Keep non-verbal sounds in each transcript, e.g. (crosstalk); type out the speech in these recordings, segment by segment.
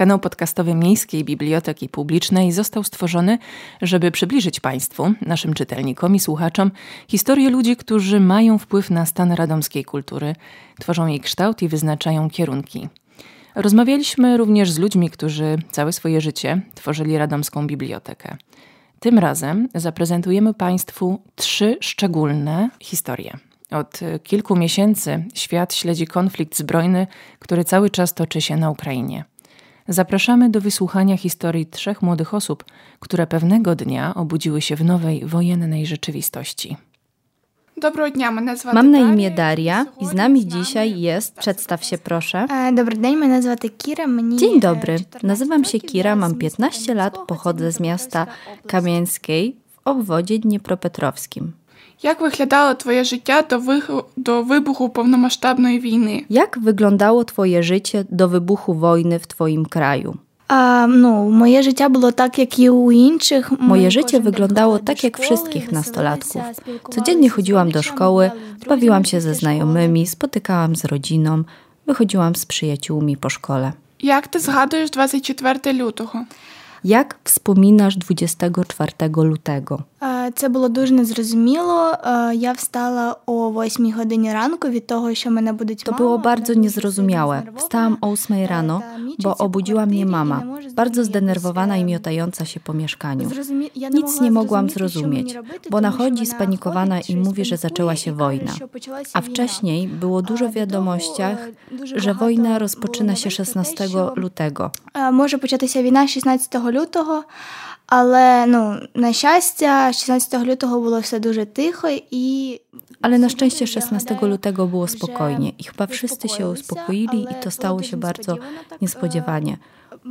Kanał podcastowy Miejskiej Biblioteki Publicznej został stworzony, żeby przybliżyć Państwu, naszym czytelnikom i słuchaczom, historię ludzi, którzy mają wpływ na stan radomskiej kultury, tworzą jej kształt i wyznaczają kierunki. Rozmawialiśmy również z ludźmi, którzy całe swoje życie tworzyli radomską bibliotekę. Tym razem zaprezentujemy Państwu trzy szczególne historie. Od kilku miesięcy świat śledzi konflikt zbrojny, który cały czas toczy się na Ukrainie. Zapraszamy do wysłuchania historii trzech młodych osób, które pewnego dnia obudziły się w nowej wojennej rzeczywistości. Dobro dnia, Mam na imię Daria i z nami dzisiaj jest, przedstaw się proszę. Dobry dzień, moja nazwa Kira. Dzień dobry, nazywam się Kira, mam 15 lat, pochodzę z miasta Kamieńskiej w obwodzie Dniepropetrowskim. Як виглядало твоє життя до, вих... до вибуху повномасштабної війни? Jak wyglądało twoje życie do wybuchu wojny w twoim kraju? А, ну, моє життя було так, як і у інших. Ми Moje życie кожен день wyglądało ходили tak до jak szkoły, wszystkich веселилися, nastolatków. спілкувалися Codziennie з chodziłam do родичами, szkoły, гуляли з bawiłam друзями się ze після znajomymi, spotykałam z rodziną, wychodziłam z przyjaciółmi po szkole. Як ти згадуєш 24 лютого? Jak wspominasz 24 lutego? А, Це було дуже незрозуміло. А, Я встала о 8 годині ранку від того, що мене будуть To мама, było bardzo вона дуже niezrozumiałe. сильно Wstałam o 8 rano, Та мічиться bo по obudziła mnie квартирі і mama, не може bardzo зрозуміти, zdenerwowana i е, miotająca się po mieszkaniu. Зрозумі- я Nic могла nie mogłam зрозуміти, що zrozumieć, мені робити, bo ona тому що chodzi вона spanikowana ходить, i щось mówi, że zaczęła панікує się і каже, wojna. що почалася A війна. wcześniej było dużo А, w до wiadomościach, того, дуже że багато wojna було rozpoczyna się новин про те, 16 що, lutego. е, Може початися війна 16 lutego, але ну, на щастя, 16 lutego було все дуже тихо і. Ale na szczęście 16 lutego było spokojnie i chyba wszyscy się uspokoili i to stało się bardzo niespodziewanie.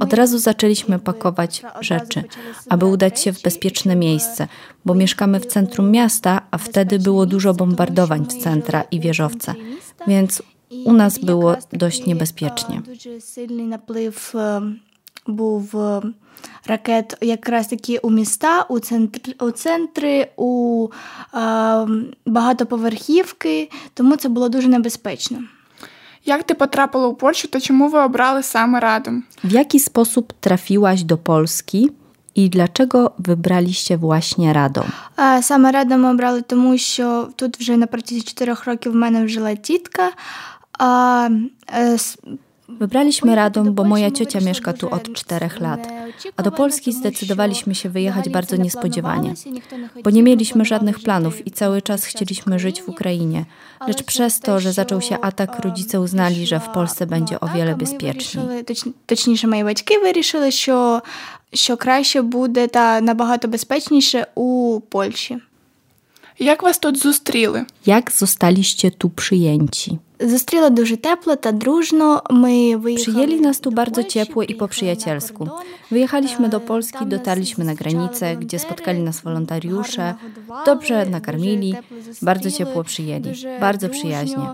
Od razu zaczęliśmy pakować rzeczy, aby udać się w bezpieczne miejsce, bo mieszkamy w centrum miasta, a wtedy było dużo bombardowań w centra i wieżowce, więc u nas było dość niebezpiecznie. Дуже сильний наплив е, був е, ракет якраз таки у міста, у центри, у, центри, у е, багатоповерхівки, тому це було дуже небезпечно. Як ти потрапила у Польщу та чому ви обрали саме Радом? W jaki sposób trafiłaś do Polski i dlaczego wybraliście właśnie Radom? Е, Саме радо ми обрали, тому що тут вже на протязі 4 rokів в мене жила тітка. А, е, с- Wybraliśmy Radom, bo moja ciocia mieszka tu od czterech lat, a do Polski zdecydowaliśmy się wyjechać bardzo niespodziewanie, bo nie mieliśmy żadnych planów i cały czas chcieliśmy żyć w Ukrainie. Lecz przez to, że zaczął się atak, rodzice uznali, że w Polsce będzie o wiele bezpieczniej. Вирішили, точ- точніше, мої батьки вирішили, що, що краще буде та набагато безпечніше у Польщі. Як вас тут зустріли? Jak zostaliście tu przyjęci? Przyjęli nas tu bardzo ciepło i po przyjacielsku. Wyjechaliśmy do Polski, dotarliśmy na granicę, gdzie spotkali nas wolontariusze, dobrze nakarmili, bardzo ciepło przyjęli, bardzo przyjaźnie.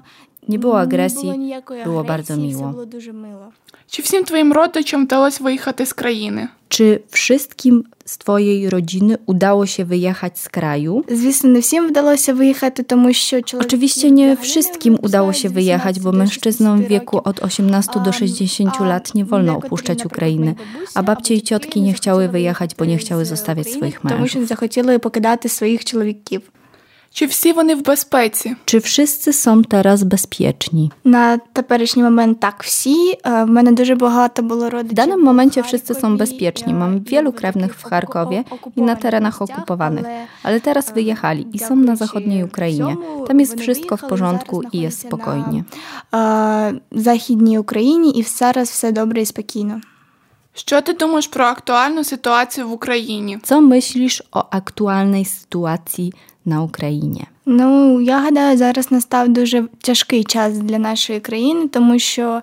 Nie było agresji, Не було ніякої było агресії, bardzo все miło. було дуже мило. Чи всім твоїм родичам вдалося виїхати з країни? Czy wszystkim z Twojej rodziny udało się wyjechać z kraju? Звісно, не всім вдалося виїхати, тому що чоловіки Oczywiście nie взагалі wszystkim не udało випускають się з wyjechać, bo 18 do mężczyznom w 60 wieku років. od 18 do A- 60 a lat nie wolno некоторі, opuszczać наприклад, Ukrainy, мої бабусі a babcie i або ciotki батьки nie не chciały захотіли wyjechać, bo nie виїхати chciały з zostawiać України, swoich Тому що mężów. захотіли покидати своїх чоловіків. Чи всі вони в безпеці? Czy wszyscy są teraz bezpieczni? На теперішній момент так всі. Е, В мене дуже багато було W родичів. danym у momencie wszyscy są Харкові, bezpieczni. е, Mam і wielu в krewnych w таких Charkowie оку- i na окупованих terenach місцях, okupowanych, але, ale teraz e, wyjechali i są na дякуючи zachodniej Ukrainie. цьому, Tam jest вони wszystko w виїхали, porządku зараз i jest знаходяться spokojnie. на, е, Західній Україні, і зараз все добре і спокійно. Що ти думаєш про актуальну ситуацію в Україні? Co myślisz o aktualnej sytuacji na Ukrainie? Ну, я гадаю, зараз настав дуже тяжкий час для нашої країни, тому що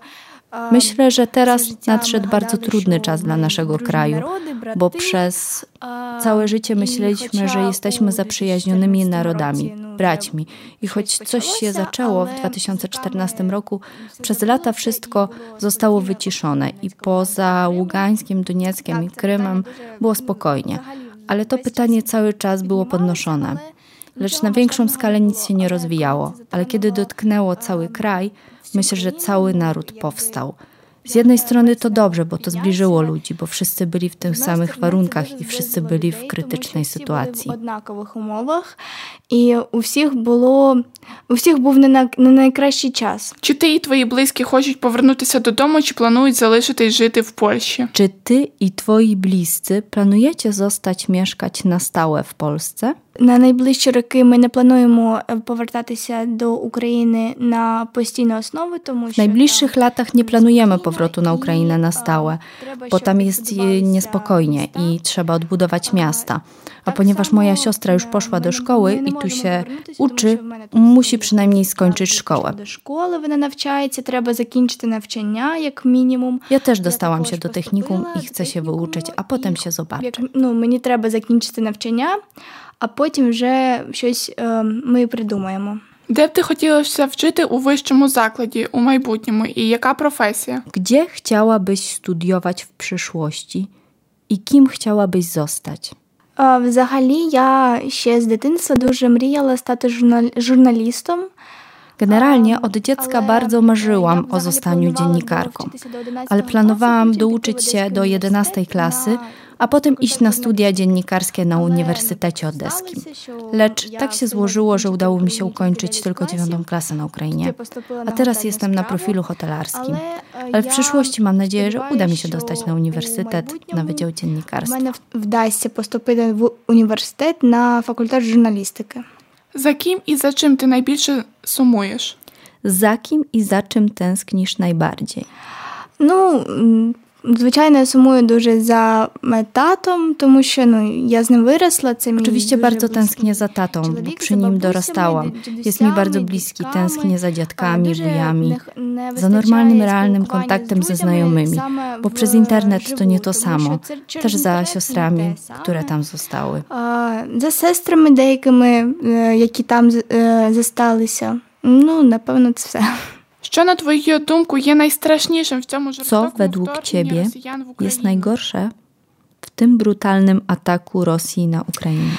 е, Myślę, że все teraz життя nadszedł ми bardzo гадали, trudny що czas dla ми naszego дружні kraju, народи, брати, bo przez е, całe życie і myśleliśmy, хоча że jesteśmy у zaprzyjaźnionymi 2014 narodami, році, ну, braćmi. I щось choć coś się почалося, zaczęło w але 2014 з roku, все przez забулося, lata і wszystko було zostało спокійно wyciszone i Донецьку, poza Криму. Ługańskiem, Donieckiem Так, i це Krymem питання дуже, było ну, spokojnie. взагалі Ale to весь pytanie час cały czas było піднімалося, podnoszone. Lecz na większą skalę nic się nie rozwijało, ale kiedy dotknęło cały kraj, myślę, że cały naród powstał. Z jednej strony to dobrze, bo to zbliżyło ludzi, bo wszyscy byli w tych samych warunkach i wszyscy byli w krytycznej sytuacji. I u wszystkich było, u wszystkich był nie najkrajszy czas. Czy ty i twoi bliscy chcą powrócić się do domu, czy planują zostać i żyć w Polsce? Czy ty i twoi bliscy planujecie zostać mieszkać na stałe w Polsce? На найближчі роки ми не плануємо е, повертатися до України на постійну основу, тому W що najbliższych там latach nie planujemy spokojnie powrotu na i, Ukrainę na e, stałe, треба, bo щоб tam jest відбувалися niespokojnie міста. i trzeba odbudować miasta. A Tak ponieważ samo, moja siostra już e, poszła my do nie- szkoły my nie i tu możemy się повернутися, тому uczy, що в мене тут musi сім'я. przynajmniej Так, skończyć я szkołę. пішла До школи вона навчається, треба закінчити навчання, як мінімум. Ja też Я dostałam також się do technikum поступила i до chcę się технікуму, wyuczyć, a і potem się zobaczy. Як, ну, мені треба закінчити навчання, а потім вже щось е, ми придумаємо. Де б ти хотілося вчити у вищому закладі у майбутньому, і яка професія? Gdzie chciałabyś studiować w przyszłości i kim chciałabyś zostać? Е, Взагалі, я ще з дитинства дуже мріяла стати журнал- журналістом. Generalnie Em, od dziecka ale, bardzo e, marzyłam ja o взагалі zostaniu planowałam dziennikarką, довчитися до 11 ale класу, planowałam потім douczyć піти в się do Одеський 11 університет klasy, на a potem iść na studia dziennikarskie na Uniwersytecie Odeskim. Lecz tak się złożyło, że udało mi się ukończyć tylko dziewiątą klasę na Ukrainie, a teraz jestem na profilu hotelarskim. Ale w przyszłości mam nadzieję, że uda mi się dostać na uniwersytet, na Wydział Dziennikarstwa. Wdaje się postąpić w uniwersytet na fakultet żurnalistyki. Za kim i za czym ty najbardziej sumujesz? Za kim i za czym tęsknisz najbardziej? No. звичайно, я сумую дуже за е, татом, тому що ну, я з ним виросла. Це мій Oczywiście дуже bardzo близький tęsknię za tatą, bo чоловік, przy за nim бабусями, dorastałam. дідусями, Jest mi bardzo bliski, дідками. tęsknię za А, dziadkami, дуже wujami, не- не za вистачає normalnym, realnym спілкування kontaktem з ze друзями znajomymi, саме bo в przez internet to живу, nie to тому samo. що це через Też za інтернет не siostrami, те саме. które tam zostały. А, За сестрами деякими, е, які там е, зосталися. Ну, напевно, це все. Що, на твою думку, є найстрашнішим в цьому Co жорстокому według вторгненні ciebie росіян в Україну? jest najgorsze w tym brutalnym ataku Rosji na Ukrainę?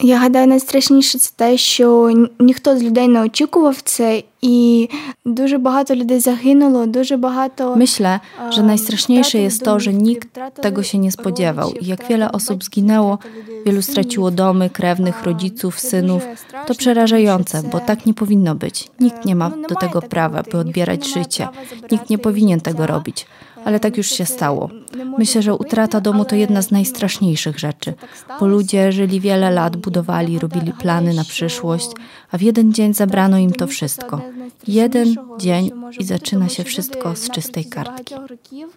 Я гадаю, найстрашніше це те, що ні- ніхто з людей не очікував це, і дуже багато людей загинуло, дуже багато. Myślę, że em, najstraszniejsze втратили jest to, że домівки, nikt втратили tego się nie spodziewał. родичів, I jak втратили wiele osób батьків, zginęło, втратили людей, wielu синів. straciło domy, krewnych, A, rodziców, це synów. дуже страшно, To тому przerażające, що bo це, tak nie powinno być. Nikt nie ma ну, do немає tego так prawa, бути. by Ніхто odbierać не має życie. права забирати Nikt nie powinien tego життя. robić. Е, Ale tak ніхто już się це stało. не може Myślę, że зробити, utrata domu to але, jedna z ну, najstraszniejszych rzeczy, це так bo сталося. ludzie żyli wiele lat, І budowali, я robili гадаю, plany na що przyszłość, a w jeden dzień zabrano im to Тому що wszystko. це одне з Jeden найстрашнішого, dzień що може i бути, zaczyna тому się що wszystko люди z на czystej протязі kartki. багатьох років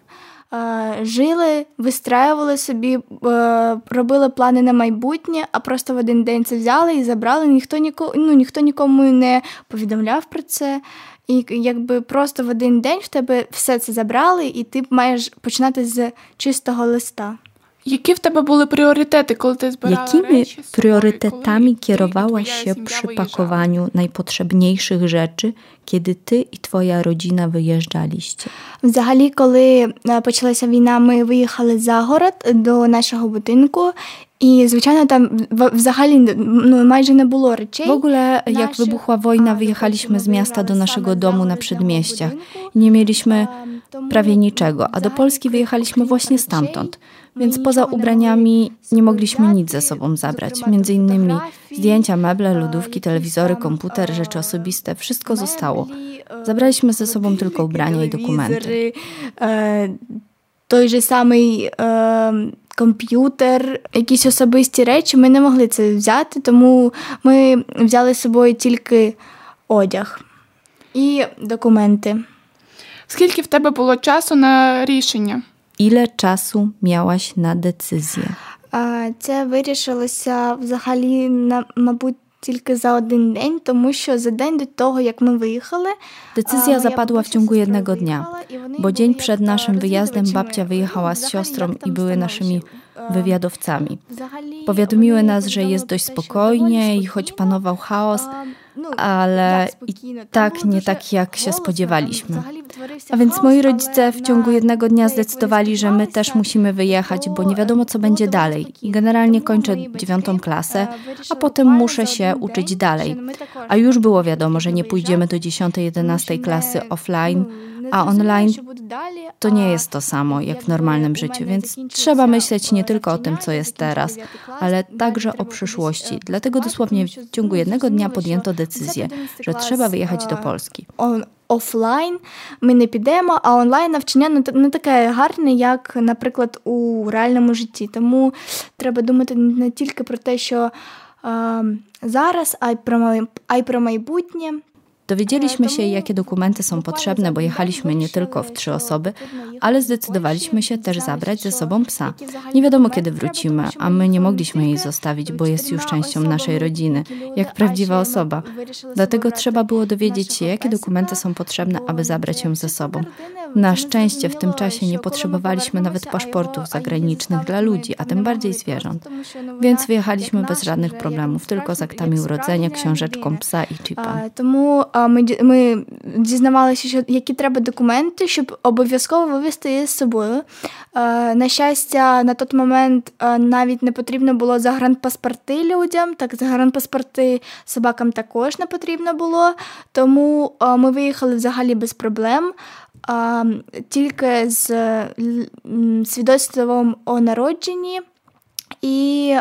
е, жили, вистраювали собі, е, робили плани на майбутнє, а просто в один день це взяли і забрали. Ніхто нікому, ну, ніхто нікому не повідомляв про це. І якби просто в один день в тебе все це забрали, і ти маєш починати з чистого листа. Які в тебе були пріоритети, коли ти збирала Jakimi речі з собою, priorytetami коли ти і kierowałaś твоя się сім'я przy виїжджали? pakowaniu najpotrzebniejszych rzeczy, kiedy ty i twoja rodzina wyjeżdżaliście? Взагалі, коли е, почалася війна, ми виїхали за город до нашого будинку, і звичайно, там в- взагалі ну, майже не було речей. W ogóle, jak naszych, wybuchła a wojna, do wyjechaliśmy końca z miasta do wyjechali naszego same domu za na город przedmieściach. do budynku. Nie mieliśmy Ем, тому prawie niczego, a do взагалі, Polski крім- wyjechaliśmy крім właśnie речей, stamtąd. ми Więc poza нічого не ubraniami могли з nie собою mogliśmy nic ze взяти, sobą zabrać. зокрема, Między innymi фотографії, zdjęcia, meble, е, lodówki, якісь telewizory, там, komputer, е, rzeczy osobiste, wszystko zostało. меблі, е, Zabraliśmy ze sobą годинники, tylko ubrania i dokumenty. телевізори, е, той же самий е, комп'ютер, якісь особисті речі. Ми не могли це взяти, тому ми взяли з собою тільки одяг і документи. Скільки в тебе було часу на рішення? Ile czasu miałaś na decyzję? А, Це вирішилося взагалі, на, мабуть, тільки за один день, тому що за день до того, як ми виїхали, Decyzja moja zapadła w бабуся, ciągu сестра jednego dnia, виїхала, і вони bo були dzień як, przed е, naszym wyjazdem розвідувачами. babcia wyjechała z Ну, siostrą взагалі, i як były там naszymi становище? Е, wywiadowcami. Взагалі, Powiadomiły вони nas, że jest повідомили dość про те, що spokojnie доволі i choć спокійно, panował chaos, а, ну, ale i tak nie tak, jak się spodziewaliśmy. A więc moi rodzice w ciągu jednego dnia zdecydowali, że my też musimy wyjechać, bo nie wiadomo, co będzie dalej. I generalnie kończę dziewiątą klasę, a potem muszę się uczyć dalej. A już było wiadomo, że nie pójdziemy do 10-11 klasy offline, a online to nie jest to samo jak w normalnym życiu, więc trzeba myśleć nie tylko o tym, co jest teraz, ale także o przyszłości. Dlatego dosłownie w ciągu jednego dnia podjęto decyzję, że trzeba wyjechać do Polski. Офлайн ми не підемо, а онлайн навчання не таке гарне, як, наприклад, у реальному житті. Тому треба думати не тільки про те, що е, зараз, а й про а й про майбутнє. Dowiedzieliśmy się, jakie dokumenty są potrzebne, bo jechaliśmy nie tylko w trzy osoby, ale zdecydowaliśmy się też zabrać ze sobą psa. Nie wiadomo, kiedy wrócimy, a my nie mogliśmy jej zostawić, bo jest już częścią naszej rodziny, jak prawdziwa osoba. Dlatego trzeba było dowiedzieć się, jakie dokumenty są potrzebne, aby zabrać ją ze sobą. Na szczęście w tym czasie nie potrzebowaliśmy nawet paszportów zagranicznych dla ludzi, a tym bardziej zwierząt. Więc wyjechaliśmy bez żadnych problemów, tylko z aktami urodzenia, książeczką psa i chipem. Ми ми дізнавалися, що які треба документи, щоб обов'язково вивезти її з собою. На щастя, на той момент навіть не потрібно було загранпаспорти людям, так загранпаспорти собакам також не потрібно було. Тому ми виїхали взагалі без проблем. Тільки з свідоцтвом о народженні і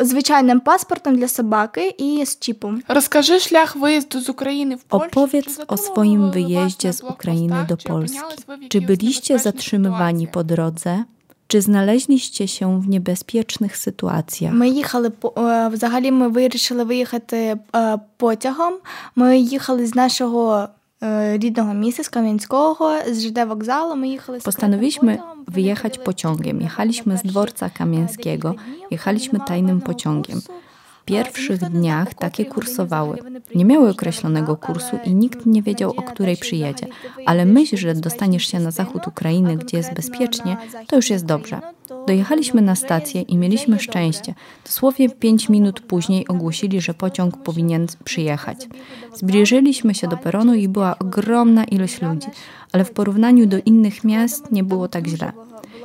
звичайним паспортом для собaki i z chipem. Rozkaży szlach wyjazdu z Ukrainy w Polskę. Opowiedz o swoim wyjeździe z Ukrainy do Polski. Czy byliście zatrzymywani po drodze? Чи знaleźliście się в небезпечних ситуаціях? Ми їхали взагалі. Ми вирішили виїхати потягом. Ми їхали з нашого рідного міста, z Kamieńskiego, z ЖД wokzalu. My jechali Postanowiliśmy wyjechać pociągiem. Jechaliśmy z dworca Kamieńskiego, jechaliśmy tajnym pociągiem. W pierwszych dniach takie kursowały. Nie miały określonego kursu i nikt nie wiedział, o której przyjedzie. Ale myśl, że dostaniesz się na zachód Ukrainy, gdzie jest bezpiecznie, to już jest dobrze. Dojechaliśmy na stację i mieliśmy szczęście. Dosłownie pięć minut później ogłosili, że pociąg powinien przyjechać. Zbliżyliśmy się do peronu i była ogromna ilość ludzi, ale w porównaniu do innych miast nie było tak źle.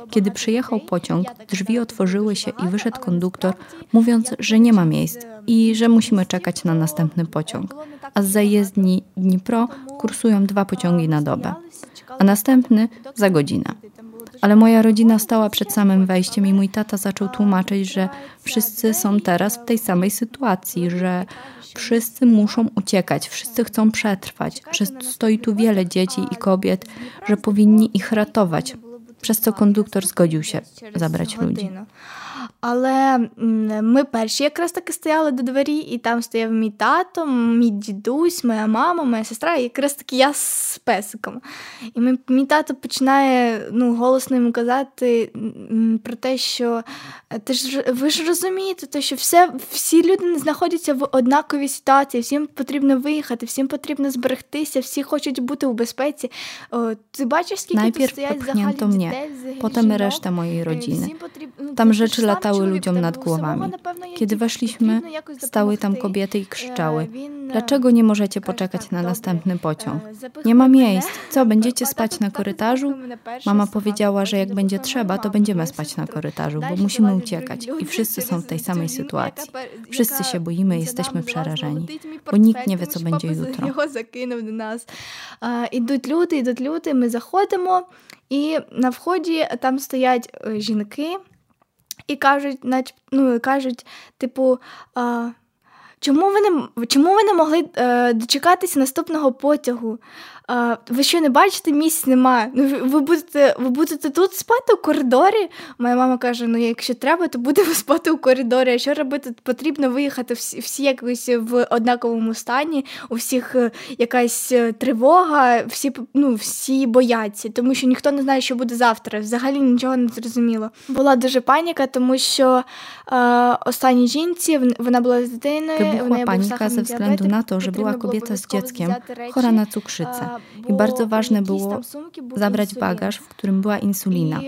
Kiedy przyjechał pociąg, drzwi otworzyły się i wyszedł konduktor, mówiąc, że nie ma miejsc i że musimy czekać na następny pociąg. A z zajezdni Dnipro kursują dwa pociągi na dobę, a następny za godzinę. Ale moja rodzina stała przed samym wejściem i mój tata zaczął tłumaczyć, że wszyscy są teraz w tej samej sytuacji, że wszyscy muszą uciekać, wszyscy chcą przetrwać, że stoi tu wiele dzieci i kobiet, że powinni ich ratować, przez co konduktor zgodził się zabrać ludzi. Але ми перші якраз таки стояли до двері, і там стояв мій тато, мій дідусь, моя мама, моя сестра, і якраз таки я з песиком. І мій, мій тато починає ну, голосно йому казати про те, що ти ж ви ж розумієте, те, що все, всі люди знаходяться в однаковій ситуації, всім потрібно виїхати, всім потрібно зберегтися, всі хочуть бути у безпеці. О, ти бачиш, скільки Najpierw тут стоять взагалі mnie, potem resztę mojej rodziny. Tam rzeczy latały ludziom nad głowami. Kiedy weszliśmy, stały tam kobiety i krzyczały: Dlaczego nie możecie poczekać na następny pociąg? Nie ma miejsc. Co, będziecie spać na korytarzu? Mama powiedziała, że jak będzie trzeba, to będziemy spać na korytarzu, bo musimy uciekać. I wszyscy są w tej samej sytuacji. Wszyscy się boimy, jesteśmy przerażeni, bo nikt nie wie, co będzie jutro. Ідуть люди, ідуть люди, ми заходимо, і на вході там стоять жінки. І кажуть, нач, ну, кажуть, типу, а, чому ви не чому ви не могли а, дочекатися наступного потягу? А, Ви що не бачите, місць немає. Ну, ви будете ви будете тут спати у коридорі. Моя мама каже: ну, якщо треба, то будемо (laughs) спати у коридорі. А що робити? Потрібно виїхати всі всі якось в однаковому стані, у всіх е, якась е, тривога, всі ну, всі бояться, тому що ніхто не знає, що буде завтра. Взагалі нічого не зрозуміло. Була дуже паніка, тому що е, останній жінці вона була з дитиною. Wybuchła panika ze względu na to, że była kobieta z dzieckiem chora na cukrzycę. I bardzo ważne było zabrać bagaż, w którym była insulina.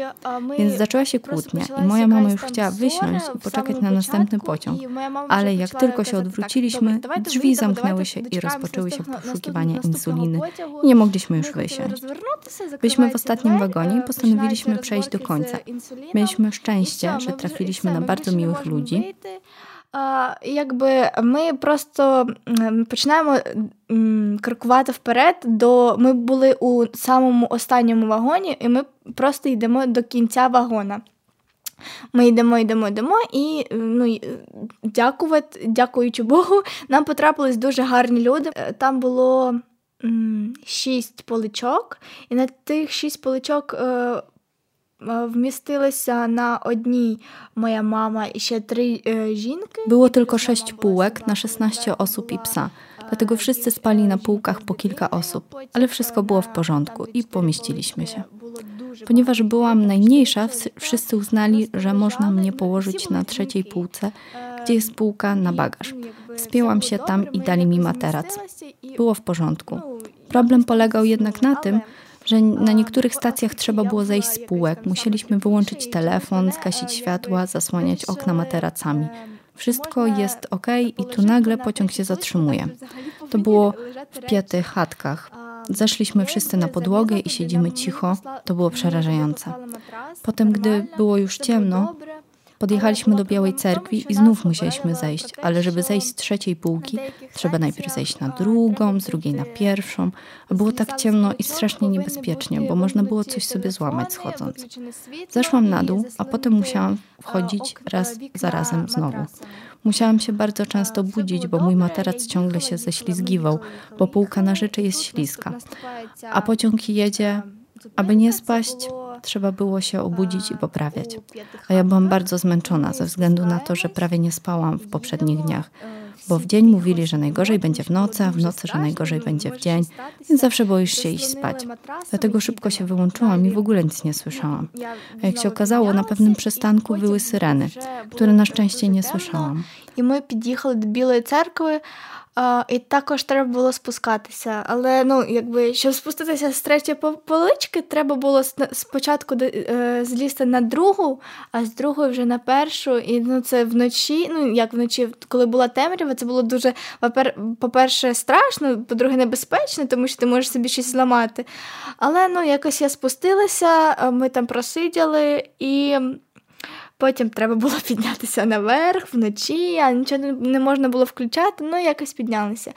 Więc zaczęła się kłótnia i moja mama już chciała wysiąść i poczekać na następny pociąg. Ale jak tylko się odwróciliśmy, drzwi zamknęły się i rozpoczęły się poszukiwania insuliny. Nie mogliśmy już wysiąść. Byliśmy w ostatnim wagonie i postanowiliśmy przejść do końca. Mieliśmy szczęście, że trafiliśmy na bardzo miłych ludzi. Якби ми просто починаємо крокувати вперед. до Ми були у самому останньому вагоні, і ми просто йдемо до кінця вагона. Ми йдемо, йдемо, йдемо, і ну, дякувати, дякуючи Богу, нам потрапились дуже гарні люди. Там було шість поличок, і на тих шість поличок е, wmieściłyся na одній moja mama i ще три żinki. Było tylko sześć półek na 16 osób i psa. Dlatego wszyscy spali na półkach po kilka osób, ale wszystko było w porządku i pomieściliśmy się. Ponieważ byłam najmniejsza, wszyscy uznali, że można mnie położyć na trzeciej półce, gdzie jest półka na bagaż. Wspięłam się tam i dali mi materac. Było w porządku. Problem polegał jednak na tym, że na niektórych stacjach trzeba było zejść z półek. Musieliśmy wyłączyć telefon, zgasić światła, zasłaniać okna materacami. Wszystko jest ok i tu nagle pociąg się zatrzymuje. To było w piętych chatkach. Zeszliśmy wszyscy na podłogę i siedzimy cicho. To było przerażające. Potem, gdy było już ciemno, Podjechaliśmy do Białej Cerkwi i znów musieliśmy zejść, ale żeby zejść z trzeciej półki, trzeba najpierw zejść na drugą, z drugiej na pierwszą. A było tak ciemno i strasznie niebezpiecznie, bo można było coś sobie złamać schodząc. Zeszłam na dół, a potem musiałam wchodzić raz za razem znowu. Musiałam się bardzo często budzić, bo mój materac ciągle się ześlizgiwał, bo półka na rzeczy jest śliska. A pociąg jedzie, aby nie spaść, trzeba było się obudzić i poprawiać. A ja byłam bardzo zmęczona ze względu na to, że prawie nie spałam w poprzednich dniach bo w dzień mówili, że najgorzej będzie w nocy, a w nocy, że najgorzej będzie w dzień, więc zawsze boisz się iść spać. Dlatego szybko się wyłączyłam i w ogóle nic nie słyszałam. A jak się okazało, na pewnym przystanku były syreny, które na szczęście nie słyszałam. I my podjechali do Białej Cerkwy, А, І також треба було спускатися. Але ну, якби, щоб спуститися з третьої полички, треба було спочатку е, злізти на другу, а з другої вже на першу. І ну, це вночі, ну як вночі, коли була темрява, це було дуже, по-перше, страшно, по-друге, небезпечно, тому що ти можеш собі щось зламати. Але ну, якось я спустилася, ми там просиділи і. Потім треба було (laughs) піднятися наверх вночі, а нічого не можна було включати, ну якось піднялися.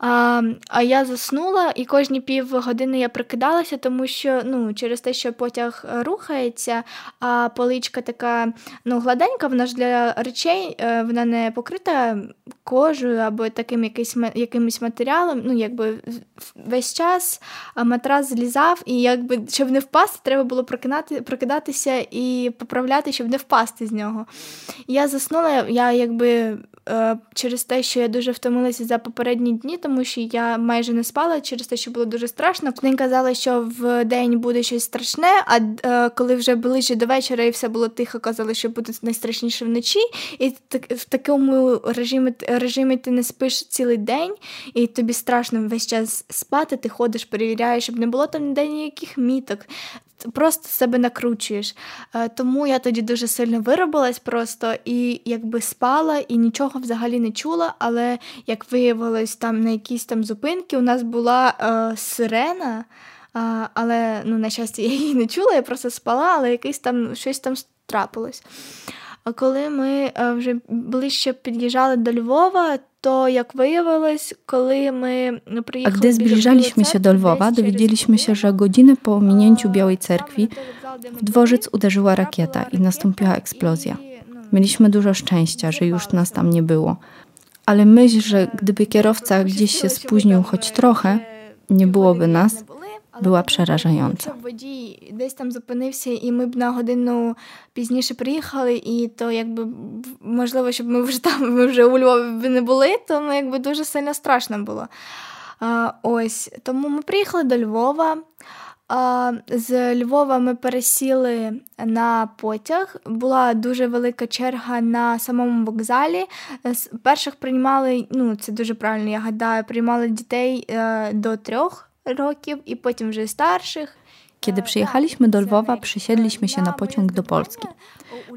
А а я заснула, і кожні півгодини я прикидалася, тому що ну, через те, що потяг рухається, а поличка така ну, гладенька, вона ж для речей е, вона не покрита кожею або таким якийсь, якимось матеріалом. Ну, якби Весь час матрас злізав, і якби, щоб не впасти, треба було прокидати, прокидатися і поправляти, щоб не впасти з нього. Я заснула, я якби через те, що я дуже втомилася за попередні дні, тому що я майже не спала через те, що було дуже страшно. Вони казали, що в день буде щось страшне, а коли вже ближче до вечора і все було тихо, казали, що буде найстрашніше вночі. І в такому режимі режимі ти не спиш цілий день, і тобі страшно весь час спати, ти ходиш, перевіряєш, щоб не було там ніяких міток просто себе накручуєш. Тому я тоді дуже сильно виробилась просто і якби спала і нічого взагалі не чула. Але як виявилось, там на якійсь там зупинки у нас була е, сирена, А, але ну, на щастя, я її не чула, я просто спала, але якийсь там щось там трапилось. А коли ми вже ближче під'їжджали до Lwowa, to jak wyjawiłeś, kiedy my A gdy zbliżaliśmy się do Lwowa, dowiedzieliśmy się, że godzinę po minięciu Białej Cerkwi w dworzec uderzyła rakieta i nastąpiła eksplozja. Mieliśmy dużo szczęścia, że już nas tam nie było. Ale myśl, że gdyby kierowca gdzieś się spóźnił choć trochę, nie byłoby nas, була przerażająca. Водій десь там зупинився, і ми б на годину пізніше приїхали, і то якби можливо, щоб ми вже там ми вже у Львові не були, то ну, якби дуже сильно страшно було. Ось тому ми приїхали до Львова. З Львова ми пересіли на потяг. Була дуже велика черга на самому вокзалі. Перших приймали, ну це дуже правильно, я гадаю, приймали дітей е, до трьох i potem starszych. Kiedy przyjechaliśmy do Lwowa, przesiedliśmy się na pociąg do Polski.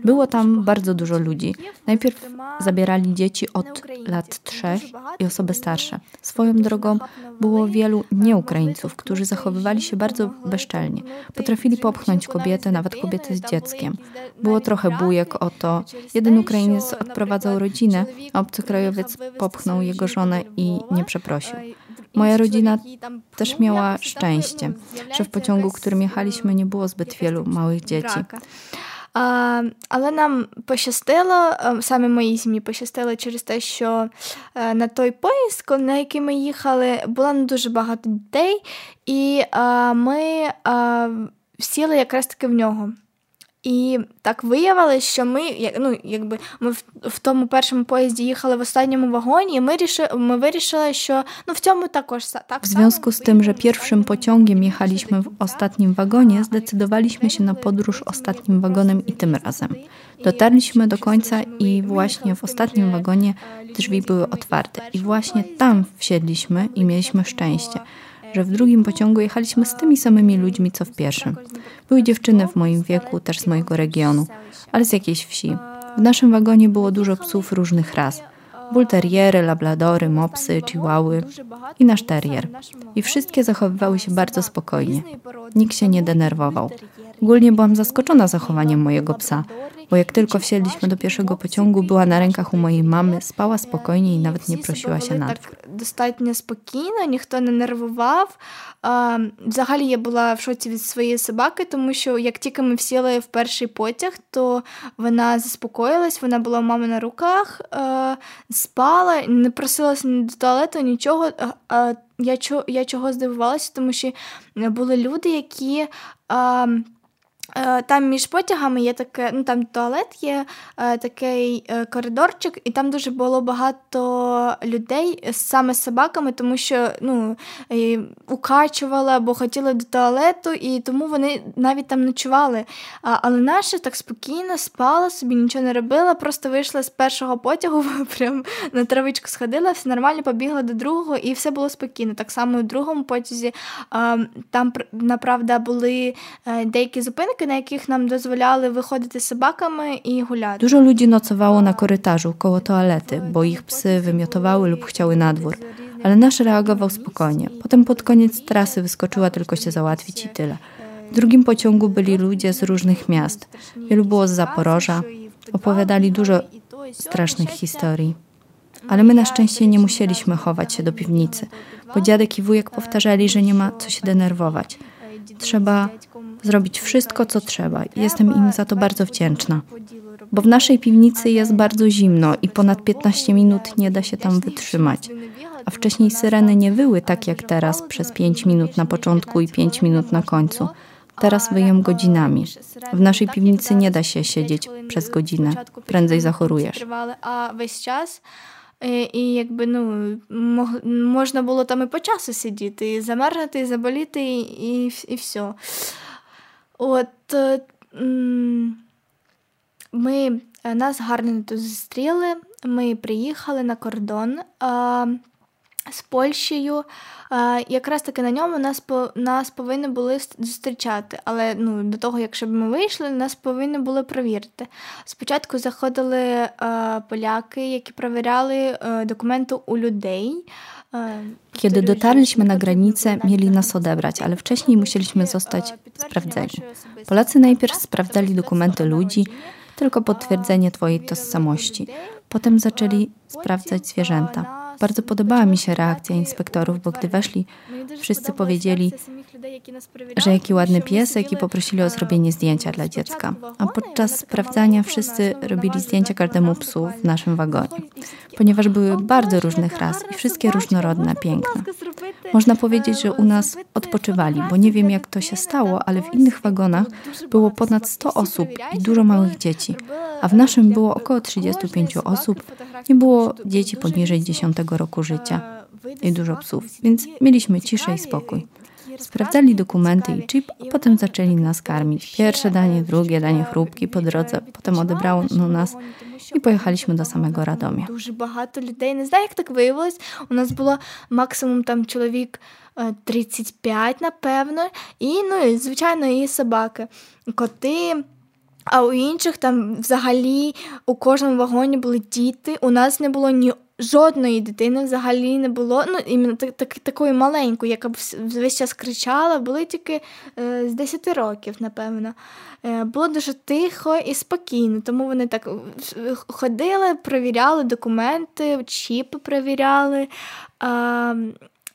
Było tam bardzo dużo ludzi. Najpierw zabierali dzieci od lat trzech i osoby starsze. Swoją drogą było wielu nieukraińców, którzy zachowywali się bardzo bezczelnie. Potrafili popchnąć kobietę, nawet kobietę z dzieckiem. Było trochę bujek o to. Jeden Ukrainiec odprowadzał rodzinę, a obcokrajowiec popchnął jego żonę i nie przeprosił. Moja rodzina też miała szczęście, że w pociągu, którym jechaliśmy, nie było zbyt wielu małych dzieci. Але нам пощастило, саме моїй сім'ї пощастило через те, що на той поїзд, на який ми їхали, було не дуже багато дітей, і ми сіли якраз таки в нього. І так виявилось, що ми ну, якби ми в, в тому першому поїзді їхали в останньому wagоnie, i my, рішили, my wyrішили, що ну, w цьому також tak W związku z tym, że pierwszym pociągiem jechaliśmy w ostatnim wagonie, zdecydowaliśmy się na podróż ostatnim wagonem i tym razem. Dotarliśmy do końca i właśnie w ostatnim wagonie drzwi były otwarte. I właśnie tam wsiedliśmy i mieliśmy szczęście że w drugim pociągu jechaliśmy z tymi samymi ludźmi, co w pierwszym. Były dziewczyny w moim wieku, też z mojego regionu, ale z jakiejś wsi. W naszym wagonie było dużo psów różnych ras. Bulteriery, labladory, mopsy, chihuały i nasz terrier. I wszystkie zachowywały się bardzo spokojnie. Nikt się nie denerwował. Ogólnie byłam zaskoczona zachowaniem mojego psa, bo jak tylko wsiedliśmy do pierwszego pociągu, była na rękach u mojej mamy, spała spokojnie i nawet nie prosiła się na dwór. Достатньо спокійно, ніхто не нервував. Взагалі я була в шоці від своєї собаки, тому що як тільки ми всіли в перший потяг, то вона заспокоїлась, вона була у мами на руках, спала, не просилася ні до туалету, нічого. Я я чого здивувалася, тому що були люди, які. Там між потягами є таке, ну там туалет є такий коридорчик, і там дуже було багато людей саме з собаками, тому що ну, укачували або хотіли до туалету, і тому вони навіть там ночували. Але наша так спокійно спала собі, нічого не робила, просто вийшла з першого потягу, (laughs) прям на травичку сходила, все нормально, побігла до другого, і все було спокійно. Так само у другому потязі там, направда, були деякі зупинки na jakich nam dozwalali wychodzić z собаками i гуляти. Dużo ludzi nocowało na korytarzu koło toalety, bo ich psy wymiotowały lub chciały na dwór, ale nasz reagował spokojnie. Potem pod koniec trasy wyskoczyła tylko się załatwić i tyle. W drugim pociągu byli ludzie z różnych miast. Wielu było z Zaporoża. Opowiadali dużo strasznych historii. Ale my na szczęście nie musieliśmy chować się do piwnicy, bo dziadek i wujek powtarzali, że nie ma co się denerwować. Trzeba zrobić wszystko, co trzeba. Jestem im za to bardzo wdzięczna. Bo w naszej piwnicy jest bardzo zimno i ponad 15 minut nie da się tam wytrzymać. A wcześniej syreny nie wyły tak jak teraz przez 5 minut na początku i 5 minut na końcu. Teraz wyją godzinami. W naszej piwnicy nie da się siedzieć przez godzinę. Prędzej zachorujesz. Час і якби ну, можна було там і по часу сидіти, і замерзнути, і заболіти, і, і все. От ми нас гарно тут зустріли. Ми приїхали на кордон з Польщею. А, якраз таки на ньому нас нас повинні були зустрічати. Але ну, до того, якщо б ми вийшли, нас повинні були провірити. Спочатку заходили а, поляки, які перевіряли документи у людей. Kiedy dotarliśmy na granicę, mieli nas odebrać, ale wcześniej musieliśmy zostać sprawdzeni. Polacy najpierw sprawdzali dokumenty ludzi, tylko potwierdzenie twojej tożsamości. Potem zaczęli sprawdzać zwierzęta. Bardzo podobała mi się reakcja inspektorów, bo gdy weszli, wszyscy powiedzieli, że jaki ładny piesek i poprosili o zrobienie zdjęcia dla dziecka. A podczas sprawdzania wszyscy robili zdjęcia każdemu psu w naszym wagonie, ponieważ były bardzo różnych ras i wszystkie różnorodne, piękne. Można powiedzieć, że u nas odpoczywali, bo nie wiem jak to się stało, ale w innych wagonach było ponad 100 osób i dużo małych dzieci, a w naszym było około 35 osób. Nie było dzieci poniżej 10 roku życia i dużo psów, więc mieliśmy ciszę i spokój. Sprawdzali dokumenty i chip, a potem zaczęli nas karmić. Pierwsze danie, drugie danie chrupki po drodze, potem odebrało nas i pojechaliśmy do samego Radomia. Дуже багато людей. Не знаю, як так виявилось. У нас було максимум там чоловік 35, напевно, і, ну, і, звичайно, і собаки, коти. А у інших там взагалі у кожному вагоні були діти. У нас не було ні жодної дитини взагалі не було. Ну, іменно так, так, такої маленької, яка б весь час кричала, були тільки е, з 10 років, напевно. Е, було дуже тихо і спокійно, тому вони так ходили, перевіряли документи, чіпи перевіряли. Е,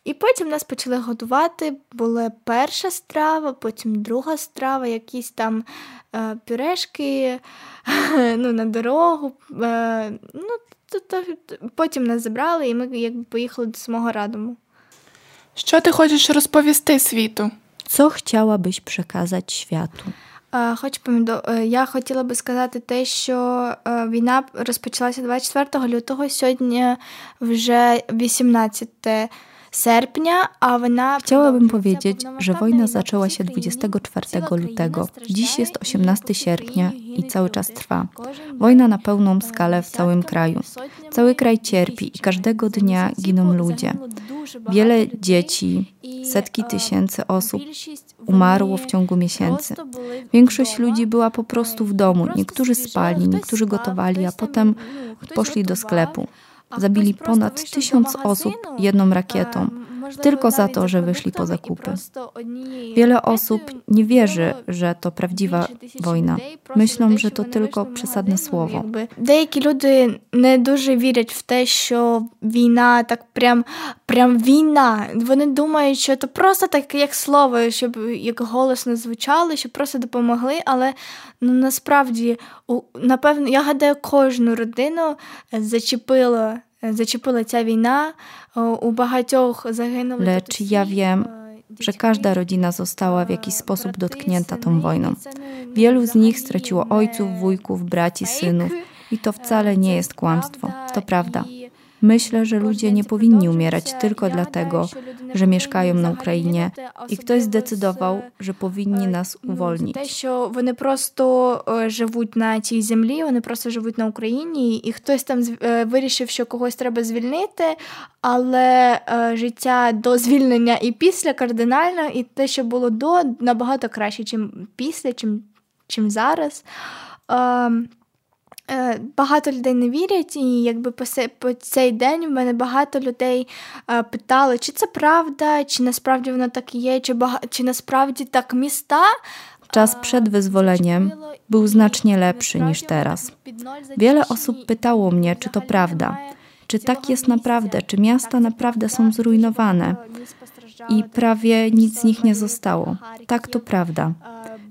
і потім нас почали готувати. Була перша страва, потім друга страва, якісь там е, пюрешки (laughs) ну, на дорогу. Е, ну, Потім нас забрали, і ми якби поїхали до самого Радому. Що ти хочеш розповісти світу? Co chciałabyś przekazać światu? Хоч я хотіла би сказати те, що війна розпочалася 24 лютого, сьогодні вже 18 Chciałabym powiedzieć, że wojna zaczęła się 24 lutego. Dziś jest 18 sierpnia i cały czas trwa. Wojna na pełną skalę w całym kraju. Cały kraj cierpi i każdego dnia giną ludzie. Wiele dzieci, setki tysięcy osób umarło w ciągu miesięcy. Większość ludzi była po prostu w domu. Niektórzy spali, niektórzy gotowali, a potem poszli do sklepu. Zabili ponad tysiąc osób jedną rakietą, tylko za to, że wyszli po zakupy. Wiele osób nie wierzy, że to prawdziwa wojna. Myślą, że to tylko przesadne słowo. Деякі люди не дуже вірять в те, що війна так прям прям війна. Вони думають, що це просто так як слово, щоб як голосно звучало, щоб просто допомогли. Але ну насправді у, напевно, я гадаю, кожну родину зачепило зачепила ця wojna, u багатьох загинули. Lecz ja wiem, że każda rodzina została w jakiś sposób dotknięta tą wojną. Wielu z nich straciło ojców, wujków, braci, synów i to wcale nie jest kłamstwo. To prawda. Myślę, że ludzie nie powinni umierać tylko dlatego, że mieszkają na Ukrainie i ktoś zdecydował, że powinni nas uwolnić. Те, що вони просто живуть на цій землі, вони просто живуть на Україні, і хтось там вирішив, що когось треба звільнити, але життя до звільнення і після кардинально, і те, що було до, набагато краще, чим після, чим, чим зараз. Багато людей не вірять, і якби по цей день в мене багато людей питали, чи це правда, czy насправді воно tak є, czy, czy насправді tak міста. Czas przed wyzwoleniem był znacznie lepszy niż teraz. Wiele osób pytało mnie, czy to prawda, czy tak jest naprawdę, czy miasta naprawdę są zrujnowane i prawie nic z nich nie zostało. Tak to prawda.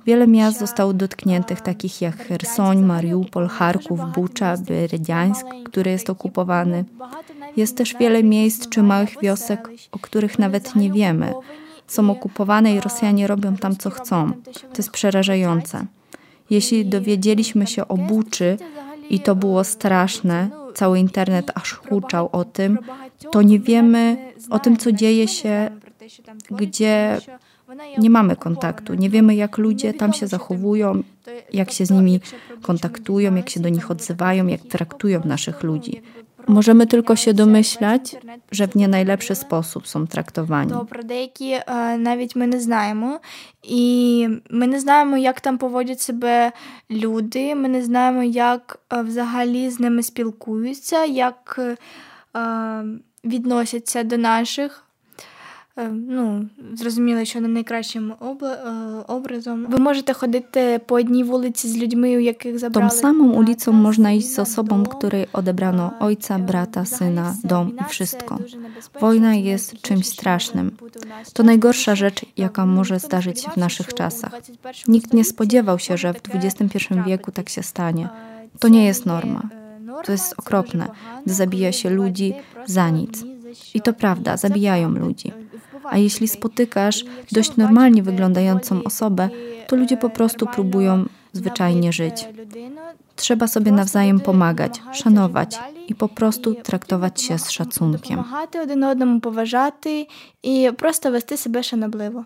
Wiele miast zostało dotkniętych, takich jak Chersoń, Mariupol, Charków, Bucza, Beredziańsk, który jest okupowany. Jest też wiele miejsc czy małych wiosek, o których nawet nie wiemy. Są okupowane i Rosjanie robią tam co chcą. To jest przerażające. Jeśli dowiedzieliśmy się o Buczy i to było straszne, cały internet aż huczał o tym, to nie wiemy o tym, co dzieje się, gdzie nie mamy kontaktu, nie wiemy jak ludzie tam się zachowują, jak się z nimi kontaktują, jak się do nich odzywają, jak traktują naszych ludzi. Możemy tylko się domyślać, że w nie najlepszy sposób są traktowani. To про деякі навіть ми не знаємо. І ми не знаємо, як там поводять себе люди. Ми не знаємо, як взагалі з ними спілкуються, як відносяться до наших ну, зрозуміло, що не найкращим образом. Ви можете ходити po одній wulиcy z ludźmi, u jakich zabrali. Tą samą ulicą można iść z osobą, której odebrano ojca, brata, syna, dom i wszystko. Wojna jest czymś strasznym. To najgorsza rzecz, jaka może zdarzyć się w naszych czasach. Nikt nie spodziewał się, że w XXI wieku tak się stanie. To nie jest norma. To jest okropne, gdy zabija się ludzi za nic. I to prawda, zabijają ludzi. A jeśli spotykasz dość normalnie wyglądającą osobę, to ludzie po prostu próbują zwyczajnie żyć. Trzeba sobie nawzajem pomagać, szanować i po prostu traktować się z szacunkiem. один одному поважати і просто вести себе шанобливо.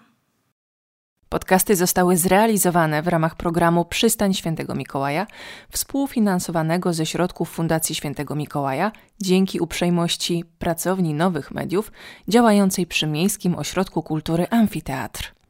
Podcasty zostały zrealizowane w ramach programu Przystań Świętego Mikołaja, współfinansowanego ze środków Fundacji Świętego Mikołaja dzięki uprzejmości Pracowni Nowych Mediów działającej przy Miejskim Ośrodku Kultury Amfiteatr.